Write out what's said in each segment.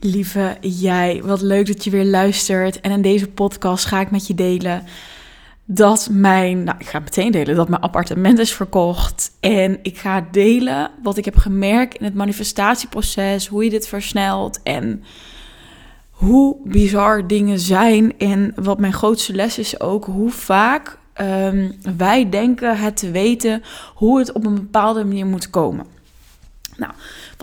Lieve jij, wat leuk dat je weer luistert. En in deze podcast ga ik met je delen dat mijn, nou ik ga meteen delen dat mijn appartement is verkocht. En ik ga delen wat ik heb gemerkt in het manifestatieproces, hoe je dit versnelt en hoe bizar dingen zijn. En wat mijn grootste les is ook, hoe vaak um, wij denken het te weten hoe het op een bepaalde manier moet komen. Nou,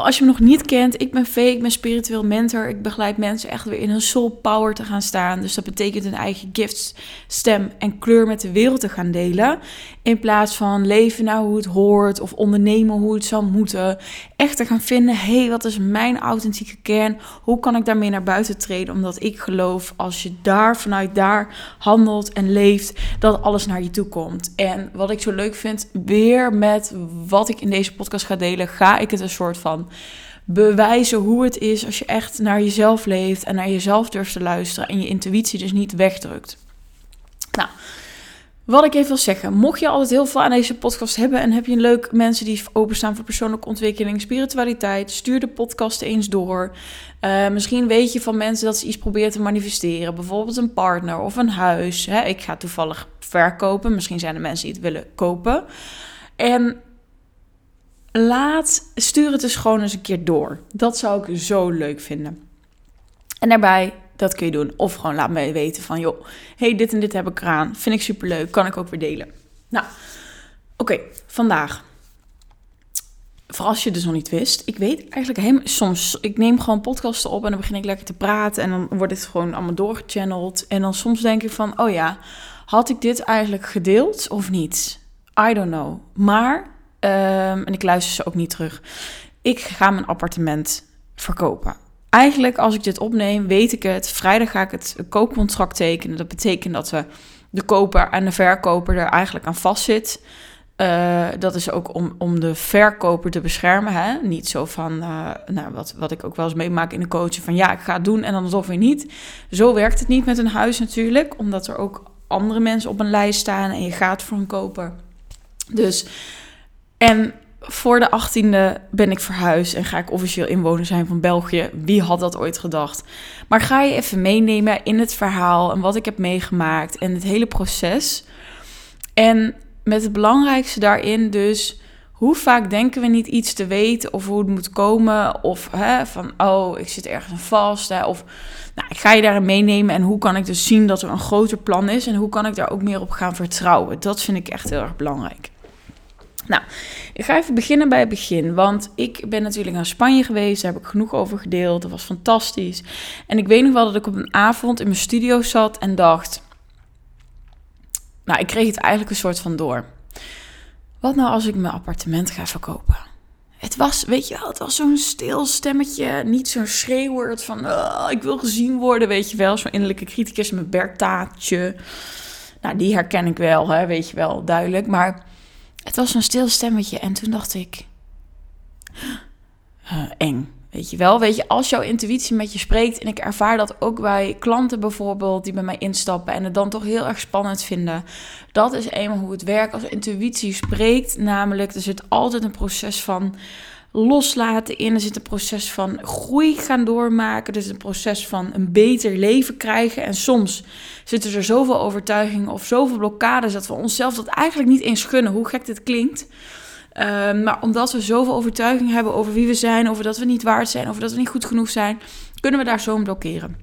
als je me nog niet kent, ik ben Vee, ik ben spiritueel mentor. Ik begeleid mensen echt weer in hun soul power te gaan staan. Dus dat betekent hun eigen gifts, stem en kleur met de wereld te gaan delen. In plaats van leven nou hoe het hoort of ondernemen hoe het zou moeten. Echt te gaan vinden, hé, hey, wat is mijn authentieke kern? Hoe kan ik daarmee naar buiten treden? Omdat ik geloof, als je daar vanuit daar handelt en leeft, dat alles naar je toe komt. En wat ik zo leuk vind, weer met wat ik in deze podcast ga delen, ga ik het een soort van bewijzen hoe het is als je echt naar jezelf leeft en naar jezelf durft te luisteren en je intuïtie dus niet wegdrukt. Nou, wat ik even wil zeggen, mocht je altijd heel veel aan deze podcast hebben en heb je leuk mensen die openstaan voor persoonlijke ontwikkeling, spiritualiteit, stuur de podcast eens door. Uh, misschien weet je van mensen dat ze iets proberen te manifesteren, bijvoorbeeld een partner of een huis. Hè? Ik ga toevallig verkopen, misschien zijn er mensen die het willen kopen. En laat, stuur het dus gewoon eens een keer door. Dat zou ik zo leuk vinden. En daarbij, dat kun je doen. Of gewoon laat me weten van, joh, hey, dit en dit heb ik eraan. Vind ik super leuk. Kan ik ook weer delen. Nou, oké, vandaag. Vooral als je dus nog niet wist. Ik weet eigenlijk helemaal... Soms, ik neem gewoon podcasten op en dan begin ik lekker te praten. En dan wordt het gewoon allemaal doorgechanneld. En dan soms denk ik van, oh ja, had ik dit eigenlijk gedeeld of niet? I don't know. Maar Ehm, en ik luister ze ook niet terug. Ik ga mijn appartement verkopen. Eigenlijk, als ik dit opneem, weet ik het. Vrijdag ga ik het koopcontract tekenen. Dat betekent dat we de koper en de verkoper er eigenlijk aan vastzit. Uh, dat is ook om, om de verkoper te beschermen. Hè? Niet zo van, uh, nou, wat, wat ik ook wel eens meemaak in de coaching, van ja, ik ga het doen en dan alsof weer niet. Zo werkt het niet met een huis natuurlijk, omdat er ook andere mensen op een lijst staan en je gaat voor een koper. Dus en voor de 18e ben ik verhuisd en ga ik officieel inwoner zijn van België. Wie had dat ooit gedacht? Maar ga je even meenemen in het verhaal en wat ik heb meegemaakt en het hele proces. En met het belangrijkste daarin dus, hoe vaak denken we niet iets te weten of hoe het moet komen? Of hè, van, oh, ik zit ergens vast. Hè, of, nou, ik ga je daarin meenemen en hoe kan ik dus zien dat er een groter plan is en hoe kan ik daar ook meer op gaan vertrouwen? Dat vind ik echt heel erg belangrijk. Nou, ik ga even beginnen bij het begin. Want ik ben natuurlijk naar Spanje geweest. Daar heb ik genoeg over gedeeld. Dat was fantastisch. En ik weet nog wel dat ik op een avond in mijn studio zat en dacht. Nou, ik kreeg het eigenlijk een soort van door. Wat nou als ik mijn appartement ga verkopen? Het was, weet je wel, het was zo'n stil stemmetje. Niet zo'n schreeuwwoord van, oh, ik wil gezien worden, weet je wel. Zo'n innerlijke criticus met Bertaatje. Nou, die herken ik wel, hè, weet je wel, duidelijk. Maar het was een stil stemmetje en toen dacht ik, eng. Weet je wel, weet je, als jouw intuïtie met je spreekt, en ik ervaar dat ook bij klanten bijvoorbeeld die bij mij instappen en het dan toch heel erg spannend vinden. Dat is eenmaal hoe het werkt als intuïtie spreekt. Namelijk, er zit altijd een proces van loslaten in. Er zit een proces van groei gaan doormaken. Zit een proces van een beter leven krijgen. En soms zitten er zoveel overtuigingen of zoveel blokkades dat we onszelf dat eigenlijk niet eens gunnen, hoe gek dit klinkt. Ehm, maar omdat we zoveel overtuiging hebben over wie we zijn, over dat we niet waard zijn, over dat we niet goed genoeg zijn, kunnen we daar zo blokkeren.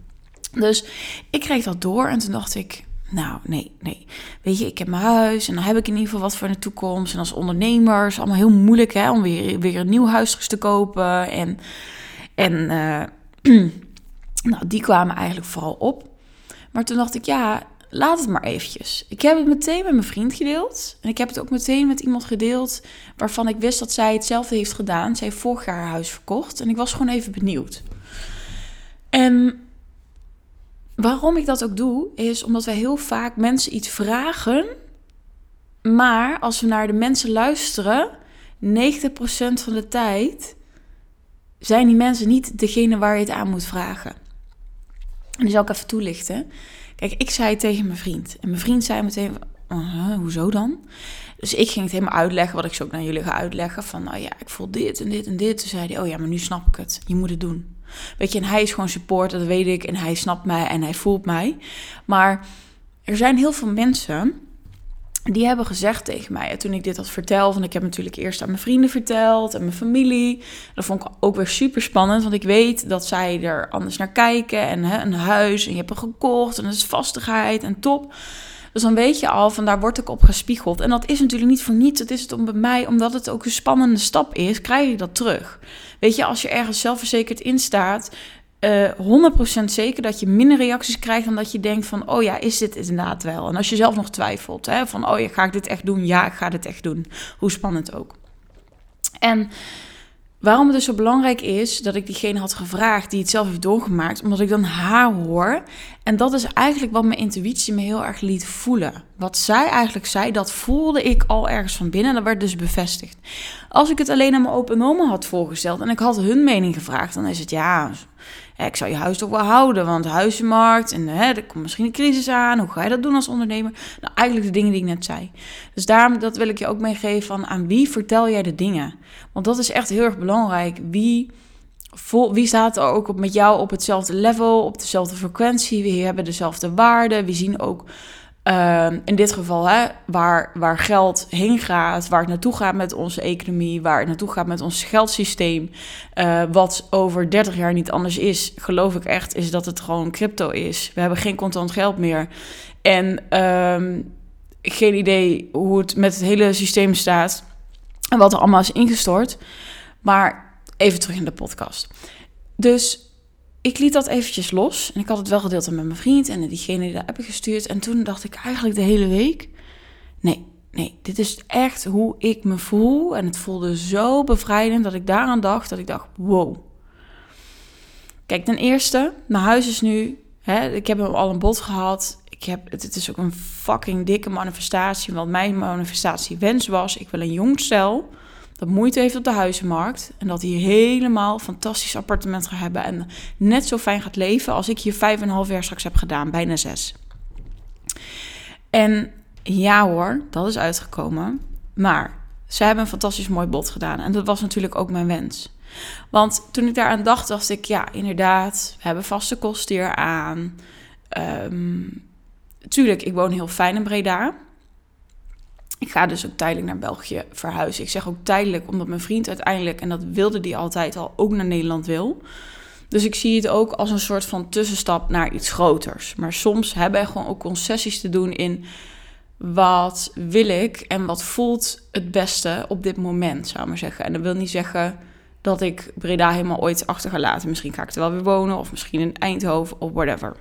Dus ik kreeg dat door en toen dacht ik, nou, nee, nee. Weet je, ik heb mijn huis en dan heb ik in ieder geval wat voor de toekomst. En als ondernemer is allemaal heel moeilijk hè, om weer, weer een nieuw huis te kopen. En, en uh, nou, die kwamen eigenlijk vooral op. Maar toen dacht ik, ja, laat het maar eventjes. Ik heb het meteen met mijn vriend gedeeld. En ik heb het ook meteen met iemand gedeeld waarvan ik wist dat zij hetzelfde heeft gedaan. Zij heeft vorig jaar haar huis verkocht. En ik was gewoon even benieuwd. En waarom ik dat ook doe, is omdat we heel vaak mensen iets vragen. Maar als we naar de mensen luisteren, 90% van de tijd zijn die mensen niet degene waar je het aan moet vragen. En die zal ik even toelichten. Kijk, ik zei tegen mijn vriend. En mijn vriend zei meteen, uh, hoezo dan? Dus ik ging het helemaal uitleggen, wat ik zo ook naar jullie ga uitleggen. Van, nou ja, ik voel dit en dit en dit. Toen zei hij, oh ja, maar nu snap ik het. Je moet het doen. Weet je, en hij is gewoon support, dat weet ik. En hij snapt mij en hij voelt mij. Maar er zijn heel veel mensen die hebben gezegd tegen mij, toen ik dit had verteld, want ik heb natuurlijk eerst aan mijn vrienden verteld en mijn familie. Dat vond ik ook weer super spannend, want ik weet dat zij er anders naar kijken. En hè, een huis en je hebt er gekocht en het is vastigheid en top. Dus dan weet je al, van daar word ik op gespiegeld. En dat is natuurlijk niet voor niets. Het is het om bij mij, omdat het ook een spannende stap is, krijg ik dat terug. Weet je, als je ergens zelfverzekerd in staat, uh, eh, 100% zeker dat je minder reacties krijgt dan dat je denkt van, oh ja, is dit inderdaad wel? En als je zelf nog twijfelt, hè, van, oh ja, ga ik dit echt doen? Ja, ik ga dit echt doen. Hoe spannend ook. En Waarom het dus zo belangrijk is dat ik diegene had gevraagd die het zelf heeft doorgemaakt, omdat ik dan haar hoor. En dat is eigenlijk wat mijn intuïtie me heel erg liet voelen. Wat zij eigenlijk zei, dat voelde ik al ergens van binnen en dat werd dus bevestigd. Als ik het alleen aan mijn open oma had voorgesteld en ik had hun mening gevraagd, dan is het ja, ik zou je huis toch wel houden, want huizenmarkt en hè, er komt misschien een crisis aan. Hoe ga je dat doen als ondernemer? Nou, eigenlijk de dingen die ik net zei. Dus daarom dat wil ik je ook meegeven van aan wie vertel jij de dingen? Want dat is echt heel erg belangrijk. Wie, vol, wie staat er ook op, met jou op hetzelfde level, op dezelfde frequentie? Wie hebben dezelfde waarden? Wie zien ook Ehm, in dit geval, hè, waar, waar geld heen gaat, waar het naartoe gaat met onze economie, waar het naartoe gaat met ons geldsysteem, uh, wat over 30 jaar niet anders is, geloof ik echt, is dat het gewoon crypto is. We hebben geen contant geld meer. En ehm, geen idee hoe het met het hele systeem staat en wat er allemaal is ingestort. Maar even terug in de podcast. Dus ik liet dat eventjes los. En ik had het wel gedeeld met mijn vriend en diegene die dat heb ik gestuurd. En toen dacht ik eigenlijk de hele week: nee, nee, dit is echt hoe ik me voel. En het voelde zo bevrijdend dat ik daaraan dacht dat ik dacht: wow. Kijk, ten eerste, mijn huis is nu. Hè, ik heb al een bod gehad. Ik heb, het, is ook een fucking dikke manifestatie. Want mijn manifestatie wens was: ik wil een jong stel moeite heeft op de huizenmarkt. En dat hij helemaal fantastisch appartement gaat hebben. En net zo fijn gaat leven als ik hier vijf en een half jaar straks heb gedaan. Bijna zes. En ja hoor, dat is uitgekomen. Maar ze hebben een fantastisch mooi bod gedaan. En dat was natuurlijk ook mijn wens. Want toen ik daaraan dacht, dacht ik, ja, inderdaad, we hebben vaste kosten hier aan. Um, tuurlijk, ik woon heel fijn in Breda. Ik ga dus ook tijdelijk naar België verhuizen. Ik zeg ook tijdelijk, omdat mijn vriend uiteindelijk, en dat wilde die altijd al, ook naar Nederland wil. Dus ik zie het ook als een soort van tussenstap naar iets groters. Maar soms hebben we gewoon ook concessies te doen in wat wil ik en wat voelt het beste op dit moment, zou ik maar zeggen. En dat wil niet zeggen dat ik Breda helemaal ooit achter ga laten. Misschien ga ik er wel weer wonen, of misschien in Eindhoven, of whatever.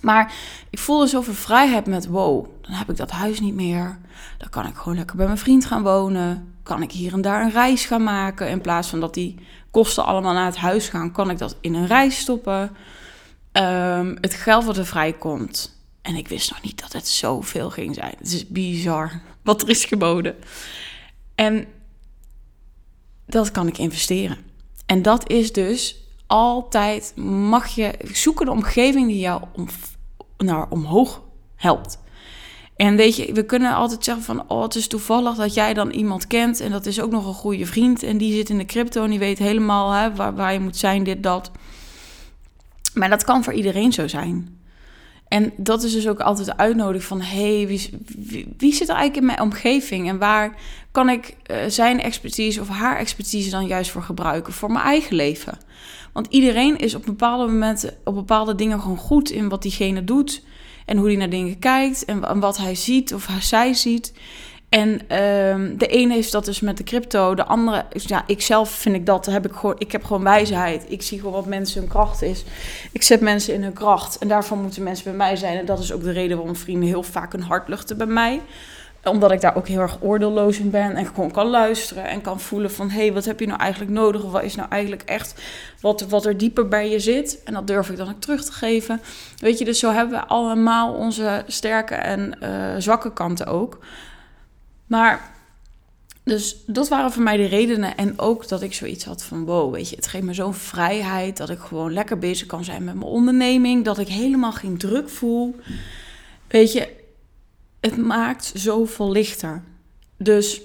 Maar ik voelde zoveel vrijheid met wow, dan heb ik dat huis niet meer. Dan kan ik gewoon lekker bij mijn vriend gaan wonen. Kan ik hier en daar een reis gaan maken. In plaats van dat die kosten allemaal naar het huis gaan, kan ik dat in een reis stoppen. Ehm, het geld wat er vrijkomt. En ik wist nog niet dat het zoveel ging zijn. Het is bizar wat er is geboden. En dat kan ik investeren. En dat is dus altijd, mag je zoeken de omgeving die jou om, naar omhoog helpt. En weet je, we kunnen altijd zeggen van, oh, het is toevallig dat jij dan iemand kent en dat is ook nog een goede vriend en die zit in de crypto en die weet helemaal hè, waar, waar je moet zijn, dit, dat. Maar dat kan voor iedereen zo zijn. En dat is dus ook altijd de uitnodiging van... hey, wie, zit er eigenlijk in mijn omgeving? En waar kan ik uh, zijn expertise of haar expertise dan juist voor gebruiken? Voor mijn eigen leven. Want iedereen is op bepaalde momenten, op bepaalde dingen gewoon goed in wat diegene doet. En hoe hij naar dingen kijkt en, wat hij ziet of zij ziet. En um, de ene heeft dat dus met de crypto, de andere, ja, ik zelf vind ik dat, heb ik gewoon, ik heb gewoon wijsheid. Ik zie gewoon wat mensen hun kracht is. Ik zet mensen in hun kracht en daarvan moeten mensen bij mij zijn. En dat is ook de reden waarom vrienden heel vaak een hart luchten bij mij omdat ik daar ook heel erg oordeelloos in ben en gewoon kan luisteren en kan voelen van... hé, hey, wat heb je nou eigenlijk nodig? Of wat is nou eigenlijk echt wat, wat er dieper bij je zit? En dat durf ik dan ook terug te geven. Weet je, dus zo hebben we allemaal onze sterke en uh, zwakke kanten ook. Maar, dus dat waren voor mij de redenen. En ook dat ik zoiets had van, wow, weet je, het geeft me zo'n vrijheid... dat ik gewoon lekker bezig kan zijn met mijn onderneming. Dat ik helemaal geen druk voel. Weet je, het maakt zoveel lichter. Dus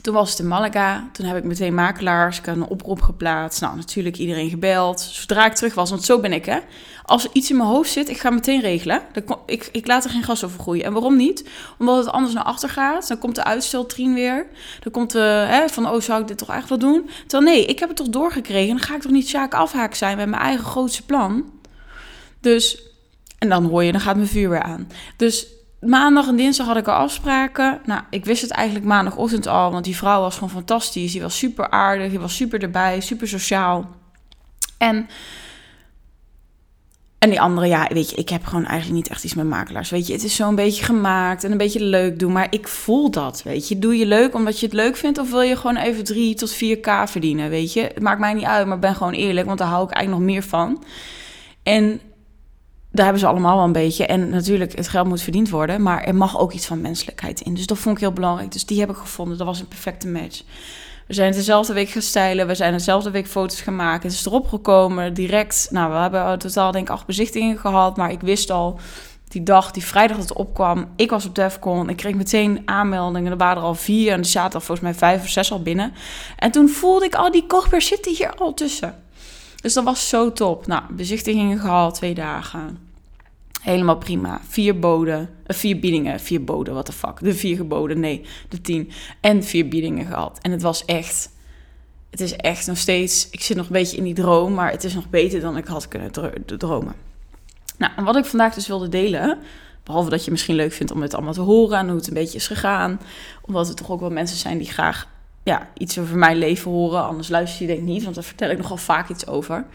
Toen was het in Malaga. Toen heb ik meteen makelaars. Ik had een oproep geplaatst. Nou, natuurlijk iedereen gebeld. Zodra ik terug was, want zo ben ik, hè. Als er iets in mijn hoofd zit, ik ga meteen regelen. Ik, ik laat er geen gas over groeien. En waarom niet? Omdat het anders naar achter gaat. Dan komt de uitsteltrien weer. Dan komt de, hè, van, oh, zou ik dit toch echt wel doen? Terwijl, nee, ik heb het toch doorgekregen. Dan ga ik toch niet Sjaak afhaak zijn met mijn eigen grootste plan. Dus, en dan hoor je, dan gaat mijn vuur weer aan. Dus maandag en dinsdag had ik al afspraken. Nou, ik wist het eigenlijk maandagochtend al, want die vrouw was gewoon fantastisch. Die was super aardig, die was super erbij, super sociaal. En, en die andere, ja, weet je, ik heb gewoon eigenlijk niet echt iets met makelaars. Weet je, het is zo'n beetje gemaakt en een beetje leuk doen, maar ik voel dat, weet je. Doe je leuk omdat je het leuk vindt of wil je gewoon even 3 tot 4k verdienen, weet je. Het maakt mij niet uit, maar ben gewoon eerlijk, want daar hou ik eigenlijk nog meer van. En daar hebben ze allemaal wel een beetje. En natuurlijk, het geld moet verdiend worden. Maar er mag ook iets van menselijkheid in. Dus dat vond ik heel belangrijk. Dus die heb ik gevonden. Dat was een perfecte match. We zijn dezelfde week gaan stylen. We zijn dezelfde week foto's maken. Het is erop gekomen. Direct. Nou, we hebben totaal denk ik acht bezichtigingen gehad. Maar ik wist al die dag, die vrijdag dat het opkwam. Ik was op Defcon. Ik kreeg meteen aanmeldingen. Er waren er al vier. En er zaten volgens mij vijf of zes al binnen. En toen voelde ik al, oh, die kochper zitten hier al tussen. Dus dat was zo top. Nou, bezichtigingen gehad, twee dagen. Helemaal prima. Vier boden, uh, vier biedingen, vier boden, what the fuck. De vier geboden, nee, de tien. En vier biedingen gehad. En het was echt, het is echt nog steeds, ik zit nog een beetje in die droom, maar het is nog beter dan ik had kunnen dromen. Nou, en wat ik vandaag dus wilde delen, behalve dat je misschien leuk vindt om het allemaal te horen en hoe het een beetje is gegaan, omdat er toch ook wel mensen zijn die graag ja, iets over mijn leven horen. Anders luister je denk ik niet, want daar vertel ik nogal vaak iets over.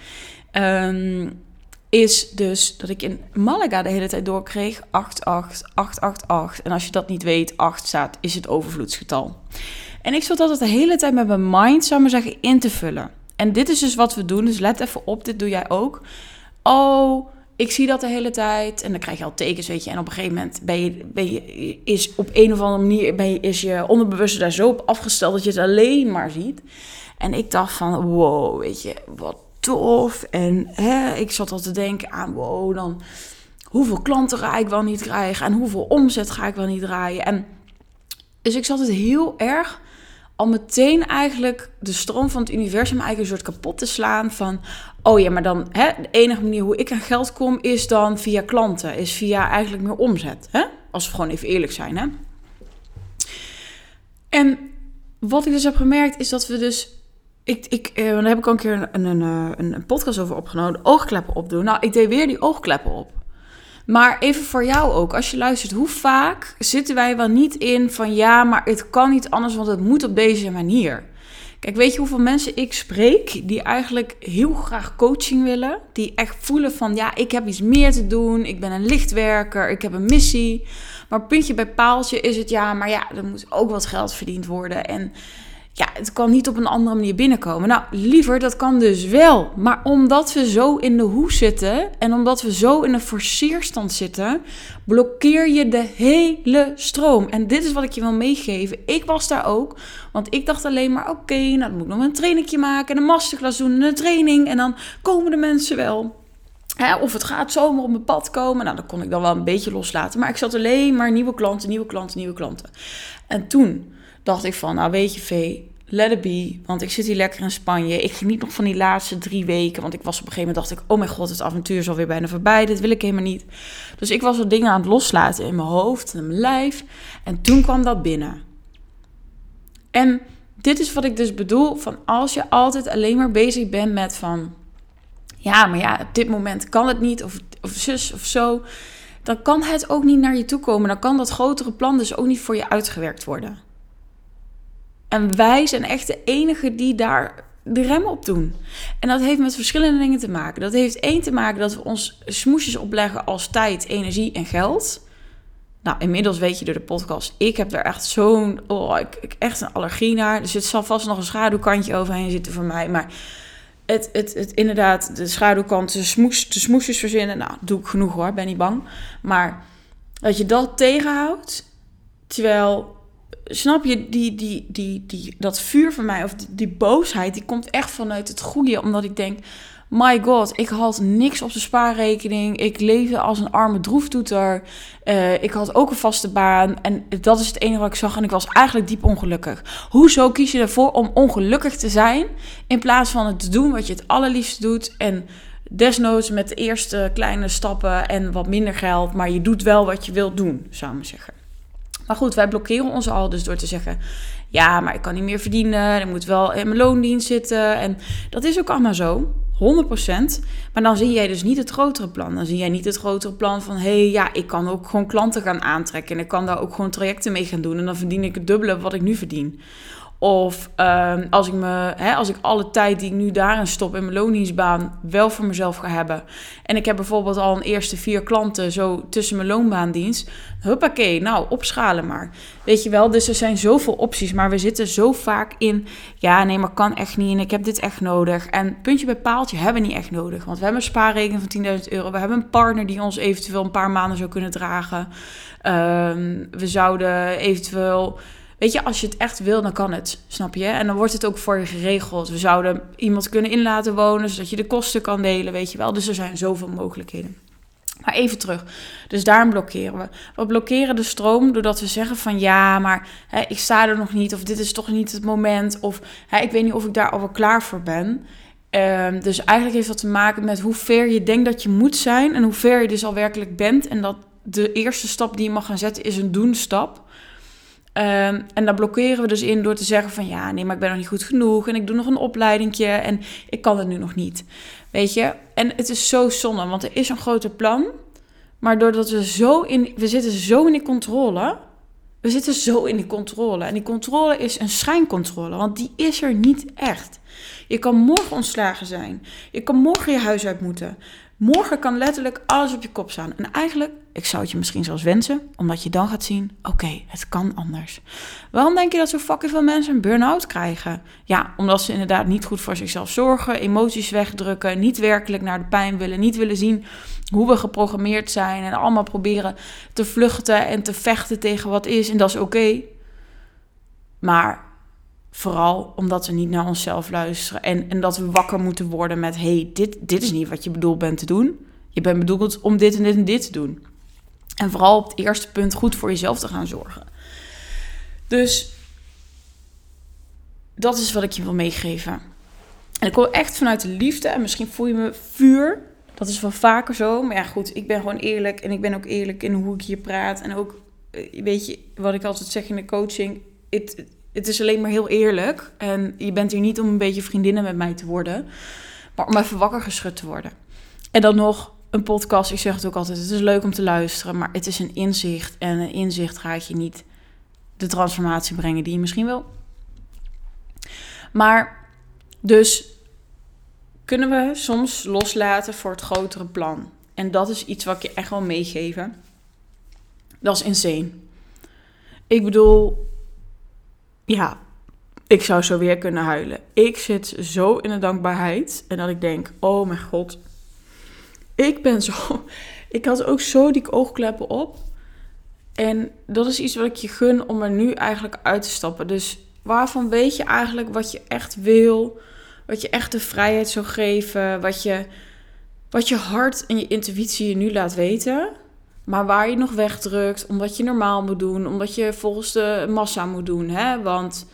Um, is dus dat ik in Malaga de hele tijd doorkreeg 88888. En als je dat niet weet, 8 staat, is het overvloedsgetal. En ik zat altijd de hele tijd met mijn mind, zou maar zeggen, in te vullen. En dit is dus wat we doen, dus let even op, dit doe jij ook. Oh, ik zie dat de hele tijd. En dan krijg je al tekens, weet je. En op een gegeven moment ben je, ben je, is op een of andere manier ben je, is je onderbewuste daar zo op afgesteld dat je het alleen maar ziet. En ik dacht van, wow, weet je, wat tof. En hè, ik zat al te denken aan, wow, dan hoeveel klanten ga ik wel niet krijgen en hoeveel omzet ga ik wel niet draaien. En dus ik zat het heel erg al meteen eigenlijk de stroom van het universum eigenlijk een soort kapot te slaan van, oh ja, maar dan hè, de enige manier hoe ik aan geld kom is dan via klanten, is via eigenlijk meer omzet. Hè? Als we gewoon even eerlijk zijn. Hè? En wat ik dus heb gemerkt is dat we dus ik, ik, uh, daar heb ik al een keer een, een, een, een podcast over opgenomen. Oogkleppen opdoen. Nou, ik deed weer die oogkleppen op. Maar even voor jou ook, als je luistert, hoe vaak zitten wij wel niet in van ja, maar het kan niet anders, want het moet op deze manier. Kijk, weet je hoeveel mensen ik spreek die eigenlijk heel graag coaching willen? Die echt voelen van ja, ik heb iets meer te doen, ik ben een lichtwerker, ik heb een missie. Maar puntje bij paaltje is het ja, maar ja, er moet ook wat geld verdiend worden. En ja, het kan niet op een andere manier binnenkomen. Nou, liever, dat kan dus wel. Maar omdat we zo in de hoe zitten en omdat we zo in een forceerstand zitten, blokkeer je de hele stroom. En dit is wat ik je wil meegeven. Ik was daar ook, want ik dacht alleen maar: oké, nou dan moet ik nog een trainingje maken en een masterclass doen en een training. En dan komen de mensen wel. of het gaat zomaar op mijn pad komen. Nou, dan kon ik dan wel een beetje loslaten. Maar ik zat alleen maar nieuwe klanten, nieuwe klanten, nieuwe klanten. En toen dacht ik van, nou weet je Vee, let it be. Want ik zit hier lekker in Spanje. Ik geniet nog van die laatste drie weken. Want ik was op een gegeven moment, dacht ik, oh mijn god, het avontuur is alweer bijna voorbij. Dit wil ik helemaal niet. Dus ik was wat dingen aan het loslaten in mijn hoofd en mijn lijf. En toen kwam dat binnen. En dit is wat ik dus bedoel, van als je altijd alleen maar bezig bent met van... Ja, maar ja, op dit moment kan het niet, of, of zus of zo dan kan het ook niet naar je toe komen. Dan kan dat grotere plan dus ook niet voor je uitgewerkt worden. En wij zijn echt de enige die daar de rem op doen. En dat heeft met verschillende dingen te maken. Dat heeft één te maken dat we ons smoesjes opleggen als tijd, energie en geld. Nou, inmiddels weet je door de podcast, ik heb er echt zo'n, oh, ik, ik, echt een allergie naar. Dus het zal vast nog een schaduwkantje overheen zitten voor mij. Maar het, het, het inderdaad, de schaduwkant, de, smoes, de smoesjes verzinnen, nou, doe ik genoeg hoor, ben niet bang. Maar dat je dat tegenhoudt, terwijl snap je, die, die, die, die, dat vuur van mij, of die, boosheid, die komt echt vanuit het goede. Omdat ik denk, My god, ik had niks op de spaarrekening. Ik leefde als een arme droeftoeter. Uh, ik had ook een vaste baan. En dat is het enige wat ik zag. En ik was eigenlijk diep ongelukkig. Hoezo kies je ervoor om ongelukkig te zijn? In plaats van het te doen wat je het allerliefst doet. En desnoods met de eerste kleine stappen en wat minder geld. Maar je doet wel wat je wilt doen, zou ik zeggen. Maar goed, wij blokkeren ons al dus door te zeggen: ja, maar ik kan niet meer verdienen. Ik moet wel in mijn loondienst zitten. En dat is ook allemaal zo. 100%. Maar dan zie jij dus niet het grotere plan. Dan zie jij niet het grotere plan van: hé, hey, ja, ik kan ook gewoon klanten gaan aantrekken. En ik kan daar ook gewoon trajecten mee gaan doen. En dan verdien ik het dubbele wat ik nu verdien. Of ehm, als, ik me, hè, als ik alle tijd die ik nu daarin stop in mijn loondienstbaan wel voor mezelf ga hebben. En ik heb bijvoorbeeld al een eerste vier klanten zo tussen mijn loonbaandienst. Huppakee, nou opschalen maar. Weet je wel, dus er zijn zoveel opties. Maar we zitten zo vaak in, ja nee, maar kan echt niet en ik heb dit echt nodig. En puntje bij paaltje hebben we niet echt nodig. Want we hebben een spaarrekening van 10.000 euro. We hebben een partner die ons eventueel een paar maanden zou kunnen dragen. Ehm, we zouden eventueel Weet je, als je het echt wil, dan kan het, snap je? En dan wordt het ook voor je geregeld. We zouden iemand kunnen in laten wonen, zodat je de kosten kan delen, weet je wel. Dus er zijn zoveel mogelijkheden. Maar even terug. Dus daarom blokkeren we. We blokkeren de stroom doordat we zeggen van ja, maar hè, ik sta er nog niet. Of dit is toch niet het moment. Of hè, ik weet niet of ik daar al wel klaar voor ben. Um, dus eigenlijk heeft dat te maken met hoe ver je denkt dat je moet zijn. En hoe ver je dus al werkelijk bent. En dat de eerste stap die je mag gaan zetten is een doen-stap. Ehm, en daar blokkeren we dus in door te zeggen van ja, nee, maar ik ben nog niet goed genoeg en ik doe nog een opleidingje en ik kan het nu nog niet. Weet je? En het is zo zonde, want er is een groter plan, maar doordat we zo in, we zitten zo in die controle, we zitten zo in die controle. En die controle is een schijncontrole, want die is er niet echt. Je kan morgen ontslagen zijn. Je kan morgen je huis uit moeten. Morgen kan letterlijk alles op je kop staan. En eigenlijk, ik zou het je misschien zelfs wensen, omdat je dan gaat zien: oké, het kan anders. Waarom denk je dat zo fucking veel mensen een burn-out krijgen? Ja, omdat ze inderdaad niet goed voor zichzelf zorgen, emoties wegdrukken, niet werkelijk naar de pijn willen, niet willen zien hoe we geprogrammeerd zijn en allemaal proberen te vluchten en te vechten tegen wat is. En dat is oké. Maar Vooral omdat we niet naar onszelf luisteren. En, en dat we wakker moeten worden met: hey, dit, dit is niet wat je bedoeld bent te doen. Je bent bedoeld om dit en dit en dit te doen. En vooral op het eerste punt goed voor jezelf te gaan zorgen. Dus dat is wat ik je wil meegeven. En ik wil echt vanuit de liefde. En misschien voel je me vuur. Dat is wel vaker zo. Maar ja, goed, ik ben gewoon eerlijk. En ik ben ook eerlijk in hoe ik hier praat. En ook, eh, weet je, wat ik altijd zeg in de coaching. Het, het is alleen maar heel eerlijk. En je bent hier niet om een beetje vriendinnen met mij te worden, maar om even wakker geschud te worden. En dan nog een podcast. Ik zeg het ook altijd: het is leuk om te luisteren, maar het is een inzicht. En een inzicht gaat je niet de transformatie brengen die je misschien wil. Maar dus kunnen we soms loslaten voor het grotere plan. En dat is iets wat ik je echt wil meegeven. Dat is insane. Ik bedoel, ja, ik zou zo weer kunnen huilen. Ik zit zo in de dankbaarheid. En dat ik denk, oh mijn god. Ik ben zo... Ik had ook zo die oogkleppen op. En dat is iets wat ik je gun om er nu eigenlijk uit te stappen. Dus waarvan weet je eigenlijk wat je echt wil? Wat je echt de vrijheid zou geven? Wat je, wat je hart en je intuïtie je nu laat weten? Maar waar je nog wegdrukt, omdat je normaal moet doen, omdat je volgens de massa moet doen. Hè? Want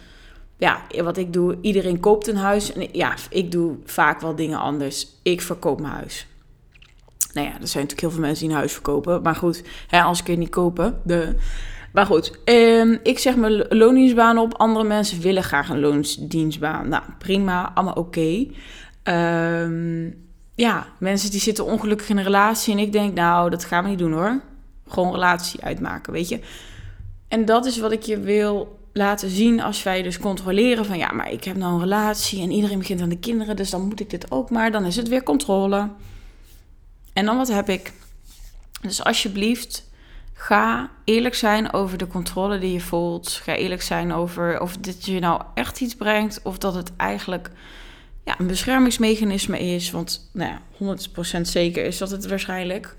ja, wat ik doe, iedereen koopt een huis. En ja, ik doe vaak wel dingen anders. Ik verkoop mijn huis. Nou ja, er zijn natuurlijk heel veel mensen die een huis verkopen. Maar goed, hè, als ik het niet kopen. De... Maar goed, um, ik zeg mijn loondienstbaan op. Andere mensen willen graag een loondienstbaan. Nou, prima, allemaal oké. Okay. Ehm, ja, mensen die zitten ongelukkig in een relatie. En ik denk, nou, dat gaan we niet doen hoor. Gewoon relatie uitmaken, weet je. En dat is wat ik je wil laten zien als wij dus controleren van... ja, maar ik heb nou een relatie en iedereen begint aan de kinderen... dus dan moet ik dit ook maar. Dan is het weer controle. En dan wat heb ik? Dus alsjeblieft, ga eerlijk zijn over de controle die je voelt. Ga eerlijk zijn over of dit je nou echt iets brengt... of dat het eigenlijk ja, een beschermingsmechanisme is. Want nou ja, 100% zeker is dat het waarschijnlijk.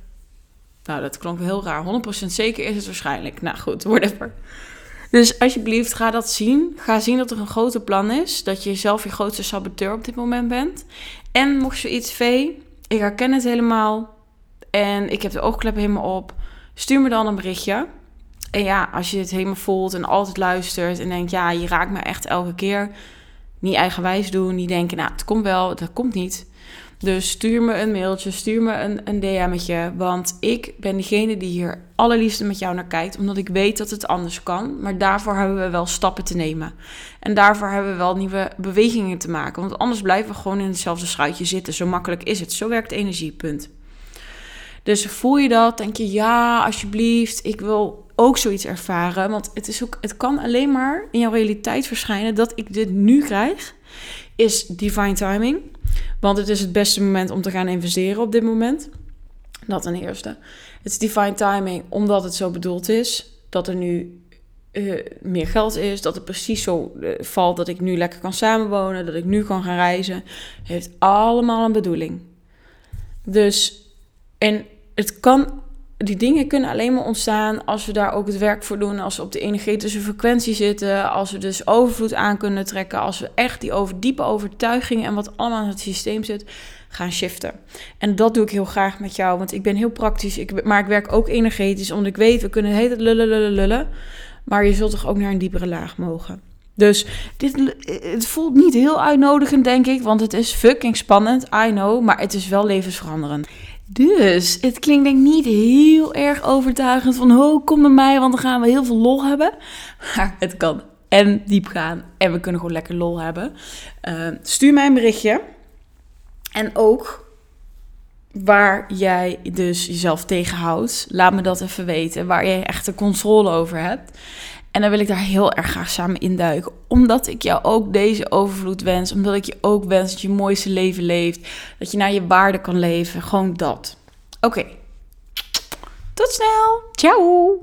Nou, dat klonk heel raar. 100% zeker is het waarschijnlijk. Nou goed, whatever. Dus alsjeblieft, ga dat zien. Ga zien dat er een groter plan is. Dat je zelf je grootste saboteur op dit moment bent. En mocht je iets vee, ik herken het helemaal en ik heb de oogkleppen helemaal op, stuur me dan een berichtje. En ja, als je het helemaal voelt en altijd luistert en denkt, ja, je raakt me echt elke keer. Niet eigenwijs doen, niet denken, nou, het komt wel, dat komt niet. Dus stuur me een mailtje, stuur me een, een DM'tje. Want ik ben degene die hier allerliefste met jou naar kijkt. Omdat ik weet dat het anders kan. Maar daarvoor hebben we wel stappen te nemen. En daarvoor hebben we wel nieuwe bewegingen te maken. Want anders blijven we gewoon in hetzelfde schuitje zitten. Zo makkelijk is het. Zo werkt energiepunt. Dus voel je dat? Denk je, ja, alsjeblieft, ik wil ook zoiets ervaren. Want het, is ook, het kan alleen maar in jouw realiteit verschijnen dat ik dit nu krijg. Is divine timing. Want het is het beste moment om te gaan investeren op dit moment. Dat ten eerste. Het is divine timing omdat het zo bedoeld is. Dat er nu uh, meer geld is. Dat het precies zo uh, valt dat ik nu lekker kan samenwonen. Dat ik nu kan gaan reizen. Heeft allemaal een bedoeling. Dus, en het kan die dingen kunnen alleen maar ontstaan als we daar ook het werk voor doen. Als we op de energetische frequentie zitten. Als we dus overvloed aan kunnen trekken. Als we echt die over, diepe overtuigingen en wat allemaal in het systeem zit, gaan shiften. En dat doe ik heel graag met jou. Want ik ben heel praktisch. Ik, maar ik werk ook energetisch. Omdat ik weet, we kunnen het lullen, lullen, lullen. Maar je zult toch ook naar een diepere laag mogen. Dus dit, het voelt niet heel uitnodigend, denk ik. Want het is fucking spannend, I know. Maar het is wel levensveranderend. Dus het klinkt denk ik niet heel erg overtuigend van... oh, kom naar mij, want dan gaan we heel veel lol hebben. Maar het kan en diep gaan en we kunnen gewoon lekker lol hebben. Uh, stuur mij een berichtje. En ook waar jij dus jezelf tegenhoudt. Laat me dat even weten. Waar jij echt de controle over hebt. En dan wil ik daar heel erg graag samen induiken. Omdat ik jou ook deze overvloed wens. Omdat ik je ook wens dat je mooiste leven leeft. Dat je naar je waarde kan leven. Gewoon dat. Oké. Tot snel. Ciao.